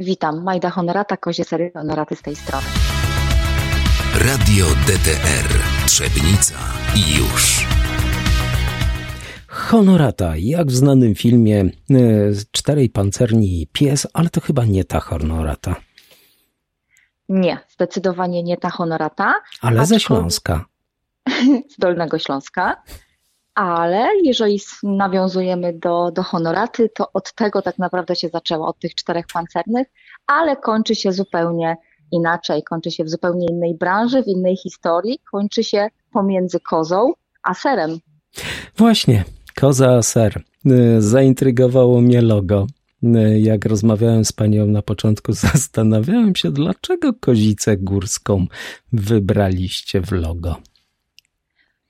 Witam, Majda Honorata, Kozie Sery Honoraty z tej strony. Radio DTR Trzebnica i już. Honorata, jak w znanym filmie e, Czterej Pancerni Pies, ale to chyba nie ta Honorata. Nie, zdecydowanie nie ta Honorata. Ale ze Śląska. Z Dolnego Śląska. Ale jeżeli nawiązujemy do, do honoraty, to od tego tak naprawdę się zaczęło, od tych czterech pancernych, ale kończy się zupełnie inaczej, kończy się w zupełnie innej branży, w innej historii, kończy się pomiędzy kozą a serem. Właśnie, koza a ser. Y, zaintrygowało mnie logo. Y, jak rozmawiałem z panią na początku, zastanawiałem się, dlaczego kozicę górską wybraliście w logo.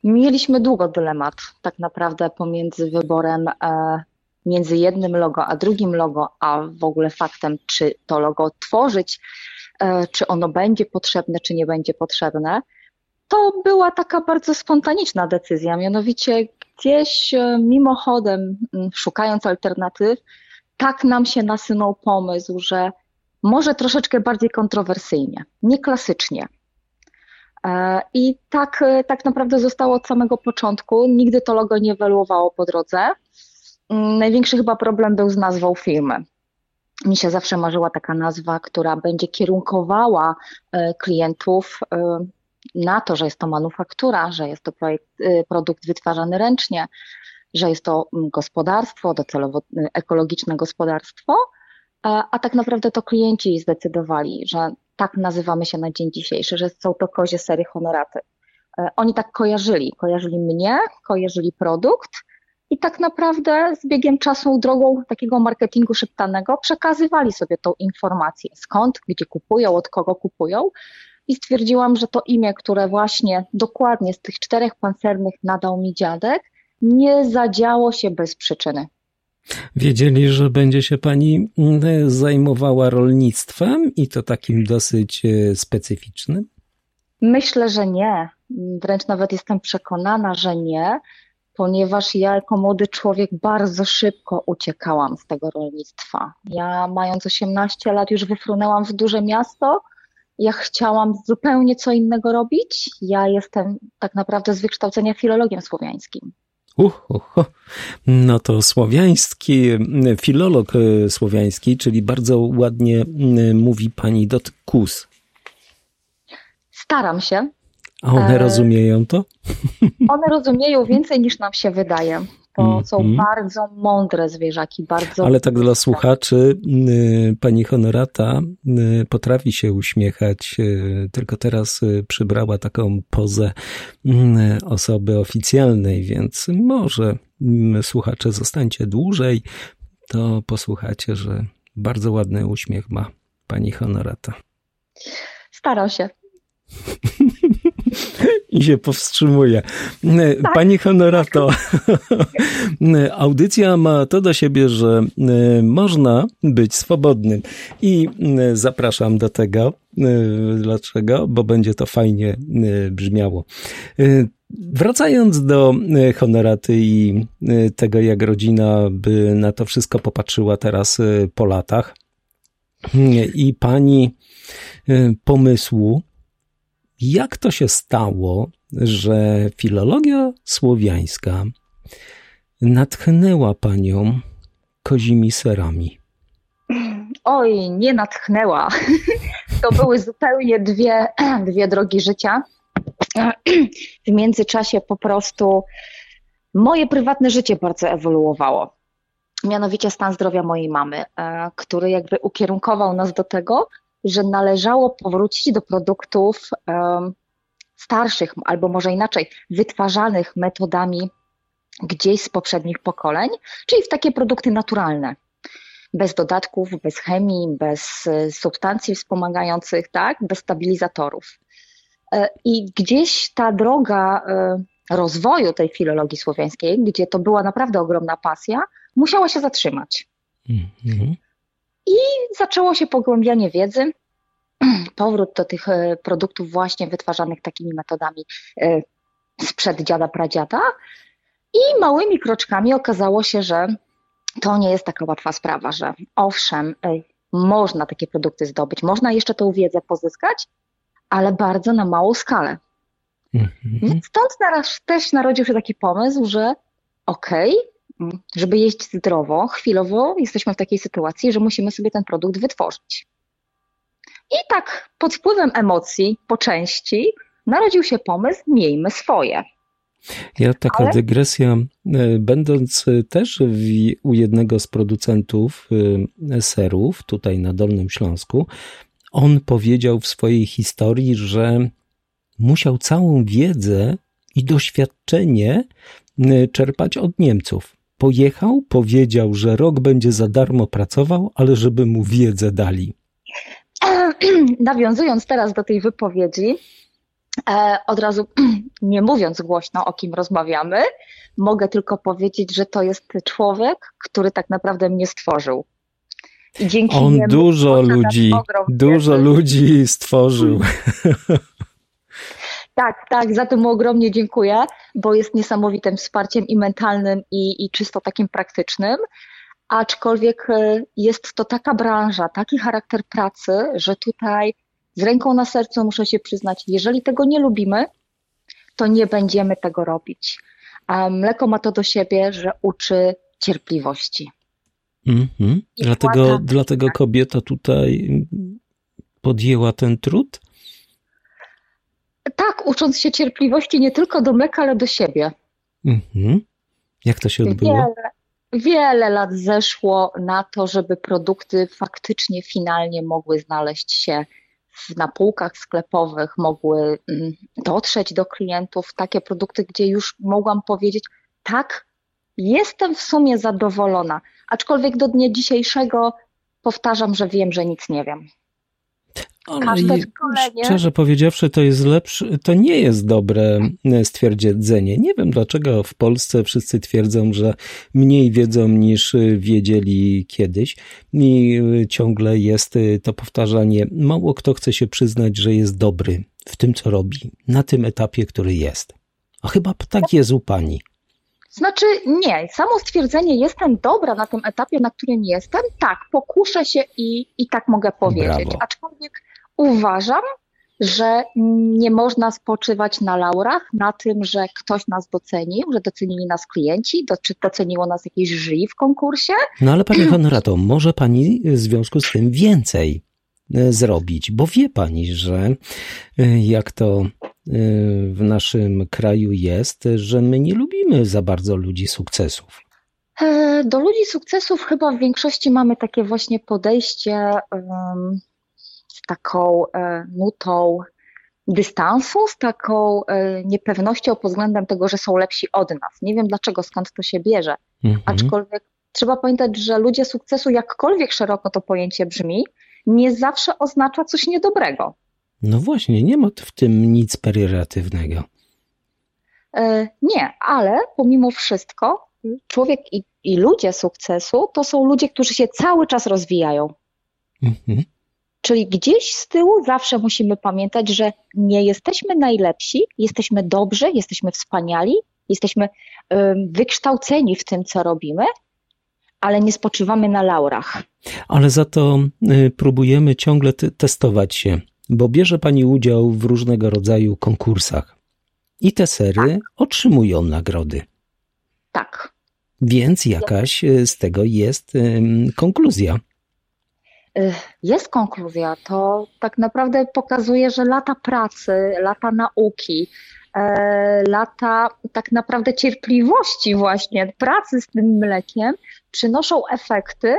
Mieliśmy długo dylemat tak naprawdę pomiędzy wyborem e, między jednym logo a drugim logo, a w ogóle faktem, czy to logo tworzyć, e, czy ono będzie potrzebne, czy nie będzie potrzebne. To była taka bardzo spontaniczna decyzja, mianowicie gdzieś e, mimochodem, szukając alternatyw, tak nam się nasunął pomysł, że może troszeczkę bardziej kontrowersyjnie, nie klasycznie. E, I tak, e, tak naprawdę zostało od samego początku. Nigdy to logo nie ewoluowało po drodze. Mm, największy chyba problem był z nazwą firmy. Mi się zawsze marzyła taka nazwa, która będzie kierunkowała e, klientów na to, że jest to manufaktura, że jest to projekt, produkt wytwarzany ręcznie, że jest to mm, gospodarstwo, docelowo ekologiczne gospodarstwo, a tak naprawdę to klienci zdecydowali, że tak nazywamy się na dzień dzisiejszy, że są to kozie sery honoraty. E, oni tak kojarzyli, kojarzyli mnie, kojarzyli produkt i tak naprawdę z biegiem czasu, drogą takiego marketingu szeptanego, przekazywali sobie tą informację, skąd, gdzie kupują, od kogo kupują. I stwierdziłam, że to imię, które właśnie dokładnie z tych czterech pancernych nadał mi dziadek, nie zadziało się bez przyczyny. Wiedzieli, że będzie się pani mm, zajmowała rolnictwem i to takim dosyć e, specyficznym? Myślę, że nie. Wręcz nawet jestem przekonana, że nie, ponieważ ja jako młody człowiek bardzo szybko uciekałam z tego rolnictwa. Ja mając 18 lat już wyfrunęłam w duże miasto. Ja chciałam zupełnie co innego robić. Ja jestem tak naprawdę z wykształcenia filologiem słowiańskim. Uh, uh, uh. No to słowiański, filolog e, słowiański, czyli bardzo ładnie mówi pani dot kus. Staram się. A one e... rozumieją to? One rozumieją więcej niż nam się wydaje. To mm, są mm. bardzo mądre zwierzaki, bardzo. Ale tak dla słuchaczy, y, pani Honorata y, potrafi się uśmiechać, y, tylko teraz przybrała taką pozę osoby oficjalnej, więc może słuchacze zostańcie dłużej, to posłuchacie, że bardzo ładny uśmiech ma pani Honorata. Staram się. I się powstrzymuje. Tak. Pani Honorato, audycja ma to do siebie, że e, można być swobodnym i e, zapraszam do tego. E, dlaczego? Bo będzie to fajnie brzmiało. Wracając do honoraty i tego, jak rodzina by na to wszystko popatrzyła teraz po latach i pani pomysłu, jak to się stało, że filologia słowiańska natchnęła panią kozimi serami? Oj, nie natchnęła. To były zupełnie dwie, dwie drogi życia. W międzyczasie po prostu moje prywatne życie bardzo ewoluowało. Mianowicie stan zdrowia mojej mamy, e, który jakby ukierunkował nas do tego, że należało powrócić do produktów starszych, albo może inaczej, wytwarzanych metodami gdzieś z poprzednich pokoleń, czyli w takie produkty naturalne. Bez dodatków, bez chemii, bez e, substancji wspomagających, tak, bez stabilizatorów. E, I gdzieś ta droga e, rozwoju tej filologii słowiańskiej, gdzie to była naprawdę ogromna pasja, musiała się zatrzymać. Mm -hmm. I zaczęło się pogłębianie wiedzy, powrót do tych e, produktów właśnie wytwarzanych takimi metodami e, sprzed dziada, pradziada. I małymi kroczkami okazało się, że to nie jest taka łatwa sprawa, że owszem, e, można takie produkty zdobyć, można jeszcze tę wiedzę pozyskać, ale bardzo na małą skalę. Mhm. Stąd też narodził się taki pomysł, że okej, okay, żeby jeść zdrowo, chwilowo jesteśmy w takiej sytuacji, że musimy sobie ten produkt wytworzyć. I tak pod wpływem emocji po części narodził się pomysł miejmy swoje. Ja taka Ale... dygresja, e, będąc też w, u jednego z producentów e, serów tutaj na Dolnym Śląsku, on powiedział w swojej historii, że musiał całą wiedzę i doświadczenie e, czerpać od Niemców. Pojechał, powiedział, że rok będzie za darmo pracował, ale żeby mu wiedzę dali. Nawiązując teraz do tej wypowiedzi, E, od razu, nie mówiąc głośno, o kim rozmawiamy, mogę tylko powiedzieć, że to jest człowiek, który tak naprawdę mnie stworzył. I dzięki On niemu dużo ludzi, dużo ludzi stworzył. Tak, tak, za to mu ogromnie dziękuję, bo jest niesamowitym wsparciem i mentalnym, i, i czysto takim praktycznym. Aczkolwiek e, jest to taka branża, taki charakter pracy, że tutaj z ręką na sercu muszę się przyznać, jeżeli tego nie lubimy, to nie będziemy tego robić. A mleko ma to do siebie, że uczy cierpliwości. Mm-hmm. Dlatego, dlatego kobieta tutaj podjęła ten trud? Tak, ucząc się cierpliwości nie tylko do mleka, ale do siebie. Mm-hmm. Jak to się odbyło? Wiele, wiele lat zeszło na to, żeby produkty faktycznie finalnie mogły znaleźć się na półkach sklepowych mogły mm, dotrzeć do klientów takie produkty, gdzie już mogłam powiedzieć, tak, jestem w sumie zadowolona, aczkolwiek do dnia dzisiejszego powtarzam, że wiem, że nic nie wiem. Szkolenie. Szczerze powiedziawszy, to jest lepsze, to nie jest dobre e, stwierdzenie. Nie wiem dlaczego w Polsce wszyscy twierdzą, że mniej wiedzą niż e, wiedzieli kiedyś i e, ciągle jest to powtarzanie. Mało kto chce się przyznać, że jest dobry w tym, co robi, na tym etapie, który jest. A chyba tak jest u pani. Znaczy nie, samo stwierdzenie jestem dobra na tym etapie, na którym jestem, tak, pokuszę się i, i tak mogę powiedzieć. Brawo. Aczkolwiek uważam, że nie można spoczywać na laurach, na tym, że ktoś nas docenił, że docenili nas klienci, czy doceniło nas jakieś jury w konkursie. No ale Pani Honorato, może Pani w związku z tym więcej zrobić, bo wie Pani, że e, jak to e, w naszym kraju jest, że my nie lubimy za bardzo ludzi sukcesów. Do ludzi sukcesów chyba w większości mamy takie właśnie podejście um, taką e, nutą dystansu, z taką e, niepewnością pod względem tego, że są lepsi od nas. Nie wiem dlaczego, skąd to się bierze. Mhm. Aczkolwiek trzeba pamiętać, że ludzie sukcesu, jakkolwiek szeroko to pojęcie brzmi, nie zawsze oznacza coś niedobrego. No właśnie, nie ma w tym nic pejoratywnego. E, nie, ale pomimo wszystko człowiek i, i ludzie sukcesu to są ludzie, którzy się cały czas rozwijają. Mhm. Czyli gdzieś z tyłu zawsze musimy pamiętać, że nie jesteśmy najlepsi, jesteśmy dobrzy, jesteśmy wspaniali, jesteśmy wykształceni w tym, co robimy, ale nie spoczywamy na laurach. Ale za to y, próbujemy ciągle testować się, bo bierze Pani udział w różnego rodzaju konkursach i te sery tak. otrzymują nagrody. Tak. Więc jakaś y, z tego jest konkluzja. Jest konkluzja, to tak naprawdę pokazuje, że lata pracy, lata nauki, lata tak naprawdę cierpliwości właśnie, pracy z tym mlekiem przynoszą efekty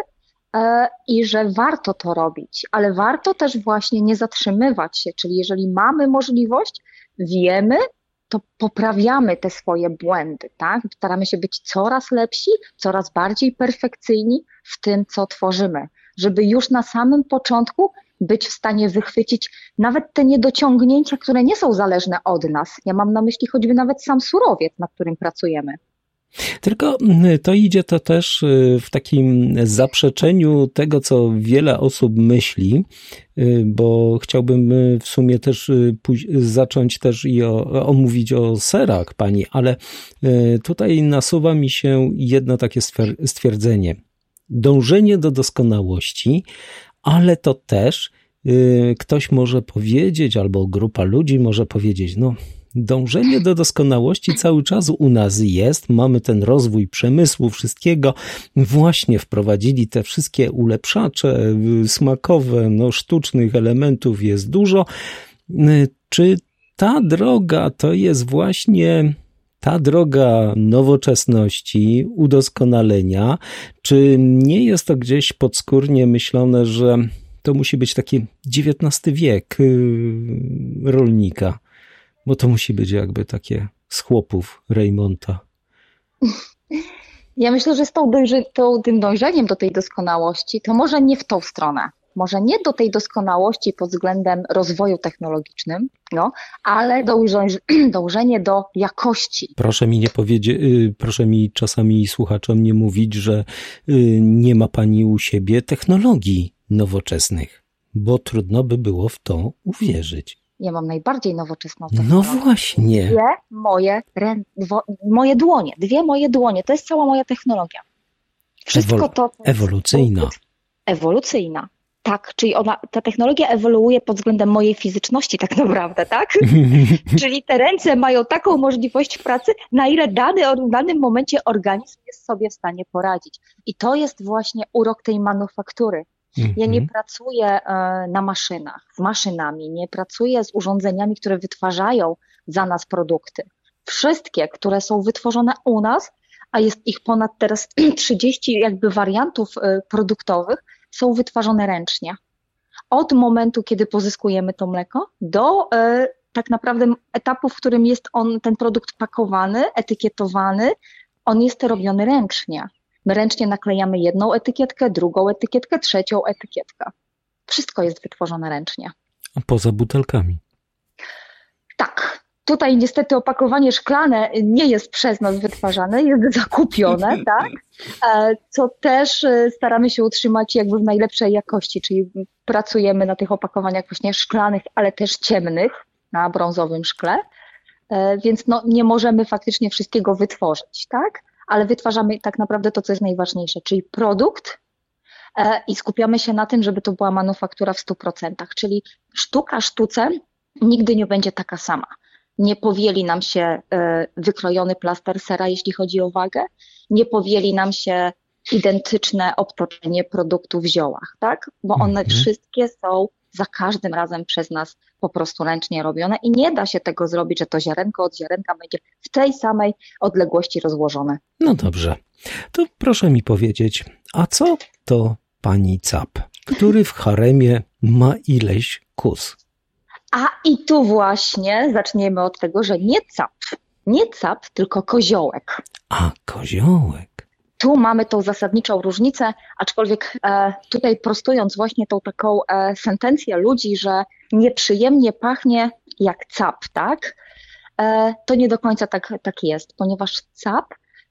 e, i że warto to robić, ale warto też właśnie nie zatrzymywać się, czyli jeżeli mamy możliwość, wiemy, to poprawiamy te swoje błędy, tak? Staramy się być coraz lepsi, coraz bardziej perfekcyjni w tym, co tworzymy. Żeby już na samym początku być w stanie wychwycić nawet te niedociągnięcia, które nie są zależne od nas. Ja mam na myśli choćby nawet sam surowiec, na którym pracujemy. Tylko mm, to idzie to też y, w takim zaprzeczeniu tego, co wiele osób myśli, y, bo chciałbym y, w sumie też zacząć też i o, omówić o serach pani, ale tutaj nasuwa mi się jedno takie stwierdzenie dążenie do doskonałości, ale to też yy, ktoś może powiedzieć, albo grupa ludzi może powiedzieć, no dążenie do doskonałości cały czas u nas jest. Mamy ten rozwój przemysłu, wszystkiego. Właśnie wprowadzili te wszystkie ulepszacze smakowe, no, sztucznych elementów jest dużo. Czy ta droga to jest właśnie ta droga nowoczesności, udoskonalenia, czy nie jest to gdzieś podskórnie myślone, że to musi być taki XIX wiek y, rolnika? Bo to musi być jakby takie z chłopów Reymonta. Ja myślę, że z tą, dojrzy, tą, tym dążeniem do tej doskonałości, to może nie w tą stronę. Może nie do tej doskonałości pod względem rozwoju technologicznym, no, ale dążenie do jakości. Proszę mi nie powiedzieć, y, proszę mi czasami słuchaczom nie mówić, że y, nie ma pani u siebie technologii nowoczesnych, bo trudno by było w to uwierzyć. Ja mam najbardziej nowoczesną no technologię. No właśnie. Dwie moje, moje dłonie, dwie moje dłonie, to jest cała moja technologia. Wszystko Ewol to. Ewolucyjna. Ewolucyjna. Tak, czyli ona, ta technologia ewoluuje pod względem mojej fizyczności tak naprawdę, tak? czyli te ręce mają taką możliwość pracy, na ile dany, w danym momencie organizm jest sobie w stanie poradzić. I to jest właśnie urok tej manufaktury. Ja nie mhm. pracuję e, na maszynach, z maszynami, nie pracuję z urządzeniami, które wytwarzają za nas produkty. Wszystkie, które są wytworzone u nas, a jest ich ponad teraz 30 jakby wariantów e, produktowych, są wytwarzane ręcznie. Od momentu, kiedy pozyskujemy to mleko, do e, tak naprawdę etapu, w którym jest on, ten produkt pakowany, etykietowany, on jest robiony ręcznie. My ręcznie naklejamy jedną etykietkę, drugą etykietkę, trzecią etykietkę. Wszystko jest wytworzone ręcznie. A poza butelkami? Tak. Tutaj niestety opakowanie szklane nie jest przez nas wytwarzane, jest zakupione, tak? E, co też e, staramy się utrzymać jakby w najlepszej jakości, czyli pracujemy na tych opakowaniach właśnie szklanych, ale też ciemnych, na brązowym szkle, e, więc no, nie możemy faktycznie wszystkiego wytworzyć, tak? ale wytwarzamy tak naprawdę to, co jest najważniejsze, czyli produkt i skupiamy się na tym, żeby to była manufaktura w 100%, czyli sztuka sztuce nigdy nie będzie taka sama. Nie powieli nam się e, wykrojony plaster sera, jeśli chodzi o wagę, nie powieli nam się identyczne obtoczenie produktu w ziołach, tak? Bo one mhm. wszystkie są za każdym razem przez nas po prostu ręcznie robione i nie da się tego zrobić, że to ziarenko od ziarenka będzie w tej samej odległości rozłożone. No dobrze. To proszę mi powiedzieć, a co to pani Cap, który w haremie ma ileś kus? A i tu właśnie zaczniemy od tego, że nie cap. Nie cap, tylko koziołek. A, koziołek. Tu mamy tą zasadniczą różnicę, aczkolwiek e, tutaj prostując właśnie tą taką e, sentencję ludzi, że nieprzyjemnie pachnie jak cap, tak? E, to nie do końca tak, tak jest, ponieważ cap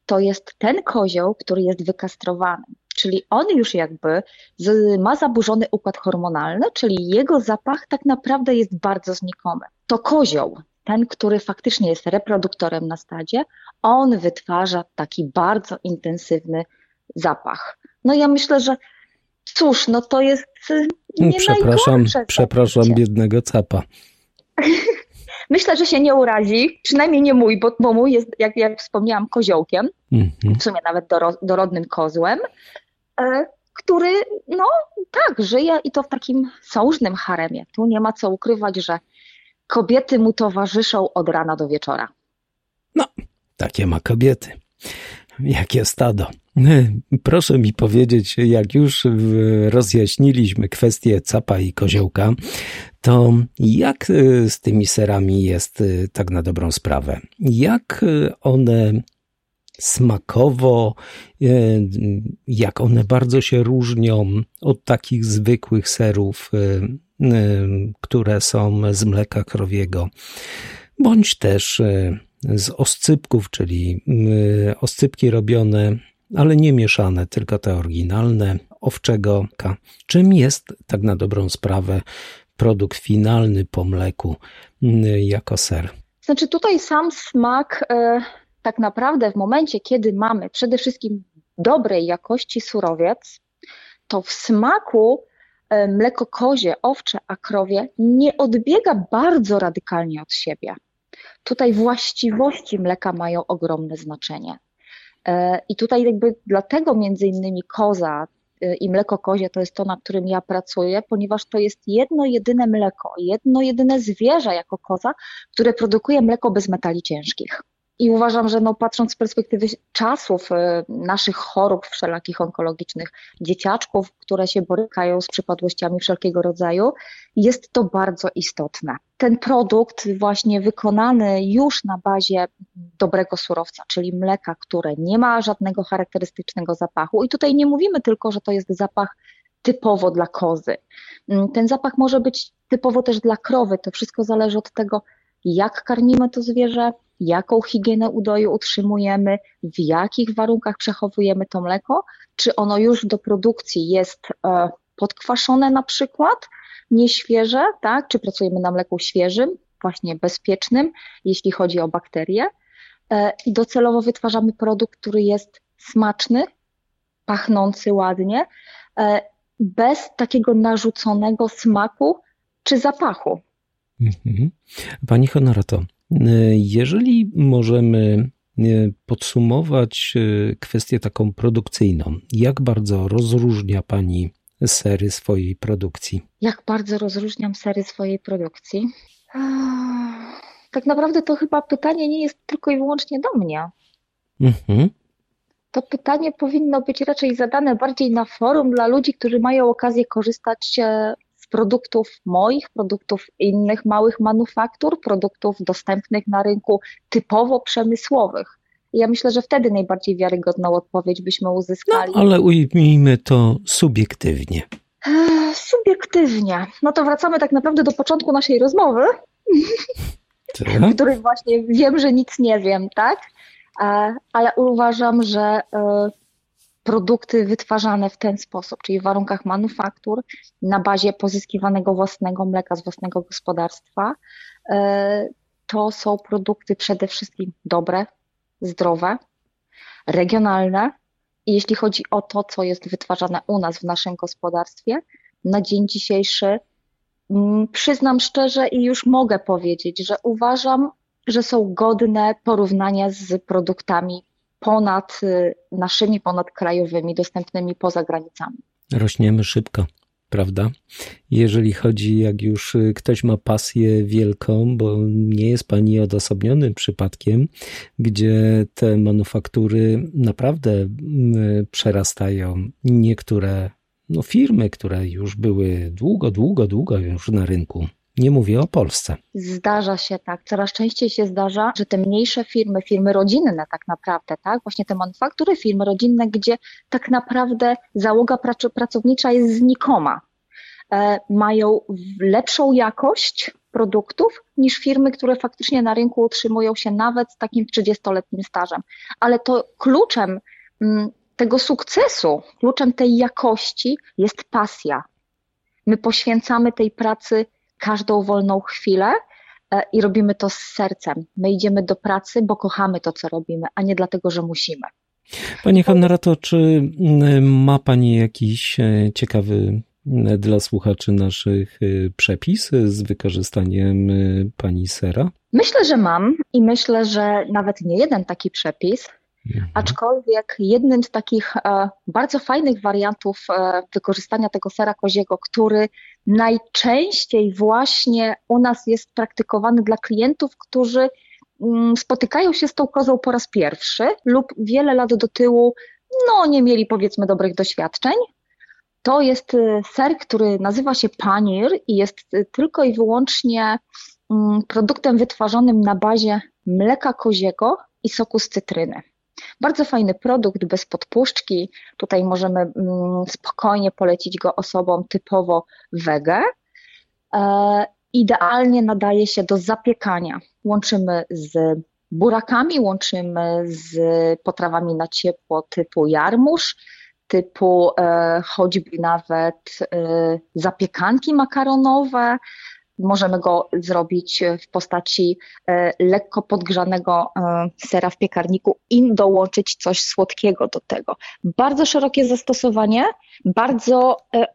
to jest ten kozioł, który jest wykastrowany. Czyli on już jakby z, ma zaburzony układ hormonalny, czyli jego zapach tak naprawdę jest bardzo znikomy. To kozioł, ten, który faktycznie jest reproduktorem na stadzie, on wytwarza taki bardzo intensywny zapach. No ja myślę, że cóż, no to jest y, nie Przepraszam, przepraszam biednego capa. Myślę, że się nie urazi, przynajmniej nie mój, bo, bo mój jest, jak, jak wspomniałam, koziołkiem, mm -hmm. w sumie nawet doro, dorodnym kozłem, który, no tak, żyje i to w takim sołżnym haremie. Tu nie ma co ukrywać, że kobiety mu towarzyszą od rana do wieczora. No, takie ma kobiety. Jakie stado. Proszę mi powiedzieć, jak już rozjaśniliśmy kwestię capa i koziołka, to jak e, z tymi serami jest e, tak na dobrą sprawę? Jak e, one smakowo, jak one bardzo się różnią od takich zwykłych serów, które są z mleka krowiego, bądź też z oscypków, czyli oscypki robione, ale nie mieszane, tylko te oryginalne, owczego. Czym jest tak na dobrą sprawę produkt finalny po mleku jako ser? Znaczy tutaj sam smak e, tak naprawdę w momencie, kiedy mamy przede wszystkim dobrej jakości surowiec, to w smaku e, mleko kozie, owcze, a krowie nie odbiega bardzo radykalnie od siebie. Tutaj właściwości mleka mają ogromne znaczenie. E, I tutaj jakby dlatego między innymi koza e, i mleko kozie to jest to, na którym ja pracuję, ponieważ to jest jedno jedyne mleko, jedno jedyne zwierzę jako koza, które produkuje mleko bez metali ciężkich. I uważam, że no, patrząc z perspektywy czasów y, naszych chorób wszelakich onkologicznych, dzieciaczków, które się borykają z przypadłościami wszelkiego rodzaju, jest to bardzo istotne. Ten produkt właśnie wykonany już na bazie dobrego surowca, czyli mleka, które nie ma żadnego charakterystycznego zapachu. I tutaj nie mówimy tylko, że to jest zapach typowo dla kozy. Mm, ten zapach może być typowo też dla krowy. To wszystko zależy od tego, jak karmimy to zwierzę, jaką higienę udoju utrzymujemy, w jakich warunkach przechowujemy to mleko, czy ono już do produkcji jest e, podkwaszone na przykład, nieświeże, tak? czy pracujemy na mleku świeżym, właśnie bezpiecznym, jeśli chodzi o bakterie. E, I docelowo wytwarzamy produkt, który jest smaczny, pachnący ładnie, e, bez takiego narzuconego smaku czy zapachu. Mhm. Pani Honorato, jeżeli możemy e, podsumować e, kwestię taką produkcyjną, jak bardzo rozróżnia Pani sery swojej produkcji? Jak bardzo rozróżniam sery swojej produkcji? Tak naprawdę to chyba pytanie nie jest tylko i wyłącznie do mnie. Mhm. To pytanie powinno być raczej zadane bardziej na forum dla ludzi, którzy mają okazję korzystać e, produktów moich, produktów innych małych manufaktur, produktów dostępnych na rynku typowo przemysłowych. I ja myślę, że wtedy najbardziej wiarygodną odpowiedź byśmy uzyskali. No, ale ujmijmy to subiektywnie. Subiektywnie. No to wracamy tak naprawdę do początku naszej rozmowy, tak? w której właśnie wiem, że nic nie wiem, tak? Ale uważam, że e, produkty wytwarzane w ten sposób, czyli w warunkach manufaktur, na bazie pozyskiwanego własnego mleka z własnego gospodarstwa, e, to są produkty przede wszystkim dobre, zdrowe, regionalne. I jeśli chodzi o to, co jest wytwarzane u nas w naszym gospodarstwie, na dzień dzisiejszy mm, przyznam szczerze i już mogę powiedzieć, że uważam, że są godne porównania z produktami ponad y, naszymi, ponadkrajowymi, dostępnymi poza granicami. Rośniemy szybko prawda? Jeżeli chodzi, jak już y, ktoś ma pasję wielką, bo nie jest pani odosobnionym przypadkiem, gdzie te manufaktury naprawdę y, przerastają niektóre no, firmy, które już były długo, długo, długo już na rynku. Nie mówię o Polsce. Zdarza się tak. Coraz częściej się zdarza, że te mniejsze firmy, firmy rodzinne tak naprawdę, tak, właśnie te manufaktury, firmy rodzinne, gdzie tak naprawdę załoga pracownicza jest znikoma, e, mają lepszą jakość produktów niż firmy, które faktycznie na rynku utrzymują się nawet z takim 30-letnim stażem. Ale to kluczem mm, tego sukcesu, kluczem tej jakości jest pasja. My poświęcamy tej pracy każdą wolną chwilę e, i robimy to z sercem. My idziemy do pracy, bo kochamy to, co robimy, a nie dlatego, że musimy. Pani Honorato, czy mm, ma Pani jakiś e, ciekawy mm, dla słuchaczy naszych e, przepis z wykorzystaniem Pani sera? Myślę, że mam i myślę, że nawet nie jeden taki przepis. Mhm. Aczkolwiek jednym z takich e, bardzo fajnych wariantów e, wykorzystania tego sera koziego, który najczęściej właśnie u nas jest praktykowany dla klientów, którzy mm, spotykają się z tą kozą po raz pierwszy lub wiele lat do tyłu no, nie mieli powiedzmy dobrych doświadczeń. To jest e, ser, który nazywa się panir i jest tylko i wyłącznie mm, produktem wytwarzanym na bazie mleka koziego i soku z cytryny. Bardzo fajny produkt, bez podpuszczki. Tutaj możemy mm, spokojnie polecić go osobom typowo wege. E, idealnie nadaje się do zapiekania. Łączymy z burakami, łączymy z potrawami na ciepło typu jarmuż, typu e, choćby nawet e, zapiekanki makaronowe, Możemy go zrobić w postaci e, lekko podgrzanego e, sera w piekarniku i dołączyć coś słodkiego do tego. Bardzo szerokie zastosowanie, bardzo e,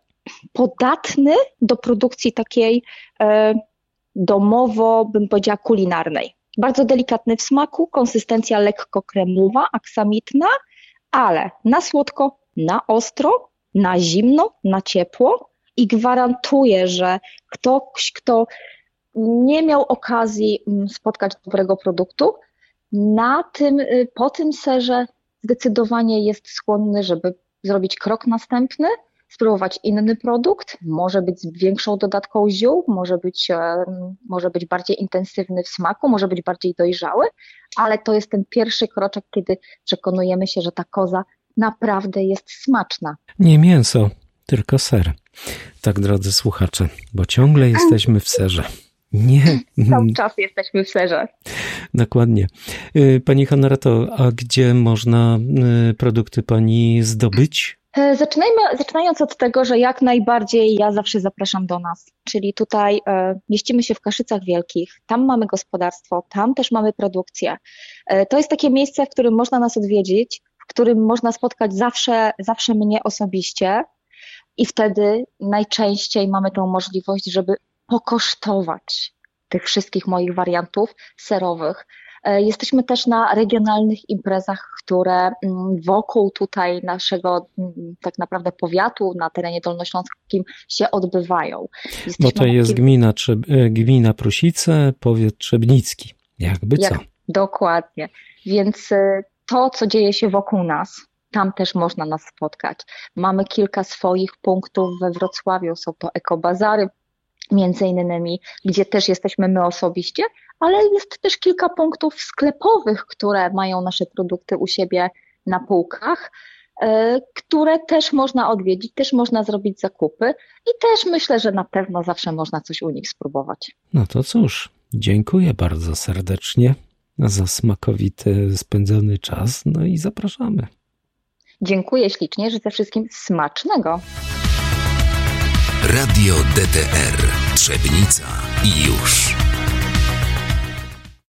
podatny do produkcji takiej e, domowo, bym powiedziała, kulinarnej. Bardzo delikatny w smaku, konsystencja lekko kremowa, aksamitna, ale na słodko, na ostro, na zimno, na ciepło i gwarantuję, że ktoś, kto nie miał okazji mm, spotkać dobrego produktu, na tym, y, po tym serze zdecydowanie jest skłonny, żeby zrobić krok następny, spróbować inny produkt, może być z większą dodatką ziół, może być, e, może być bardziej intensywny w smaku, może być bardziej dojrzały, ale to jest ten pierwszy kroczek, kiedy przekonujemy się, że ta koza naprawdę jest smaczna. Nie mięso, tylko ser. Tak, drodzy słuchacze, bo ciągle jesteśmy w serze. Nie. Cały czas jesteśmy w serze. Dokładnie. Y, pani Honorato, a gdzie można y, produkty Pani zdobyć? E, zaczynajmy, zaczynając od tego, że jak najbardziej ja zawsze zapraszam do nas, czyli tutaj e, mieścimy się w Kaszycach Wielkich, tam mamy gospodarstwo, tam też mamy produkcję. E, to jest takie miejsce, w którym można nas odwiedzić, w którym można spotkać zawsze, zawsze mnie osobiście i wtedy najczęściej mamy tą możliwość, żeby pokosztować tych wszystkich moich wariantów serowych. E, jesteśmy też na regionalnych imprezach, które mm, wokół tutaj naszego mm, tak naprawdę powiatu na terenie dolnośląskim się odbywają. Jesteśmy Bo to jest gmina, e, gmina Prusice, powiat Trzebnicki. Jakby co? Jak, dokładnie. Więc e, to, co dzieje się wokół nas, tam też można nas spotkać. Mamy kilka swoich punktów we Wrocławiu, są to ekobazary, między innymi, gdzie też jesteśmy my osobiście, ale jest też kilka punktów sklepowych, które mają nasze produkty u siebie na półkach, e, które też można odwiedzić, też można zrobić zakupy i też myślę, że na pewno zawsze można coś u nich spróbować. No to cóż, dziękuję bardzo serdecznie za smakowity spędzony czas, no i zapraszamy. Dziękuję ślicznie, życzę wszystkim smacznego. Radio DTR Trzebnica i już.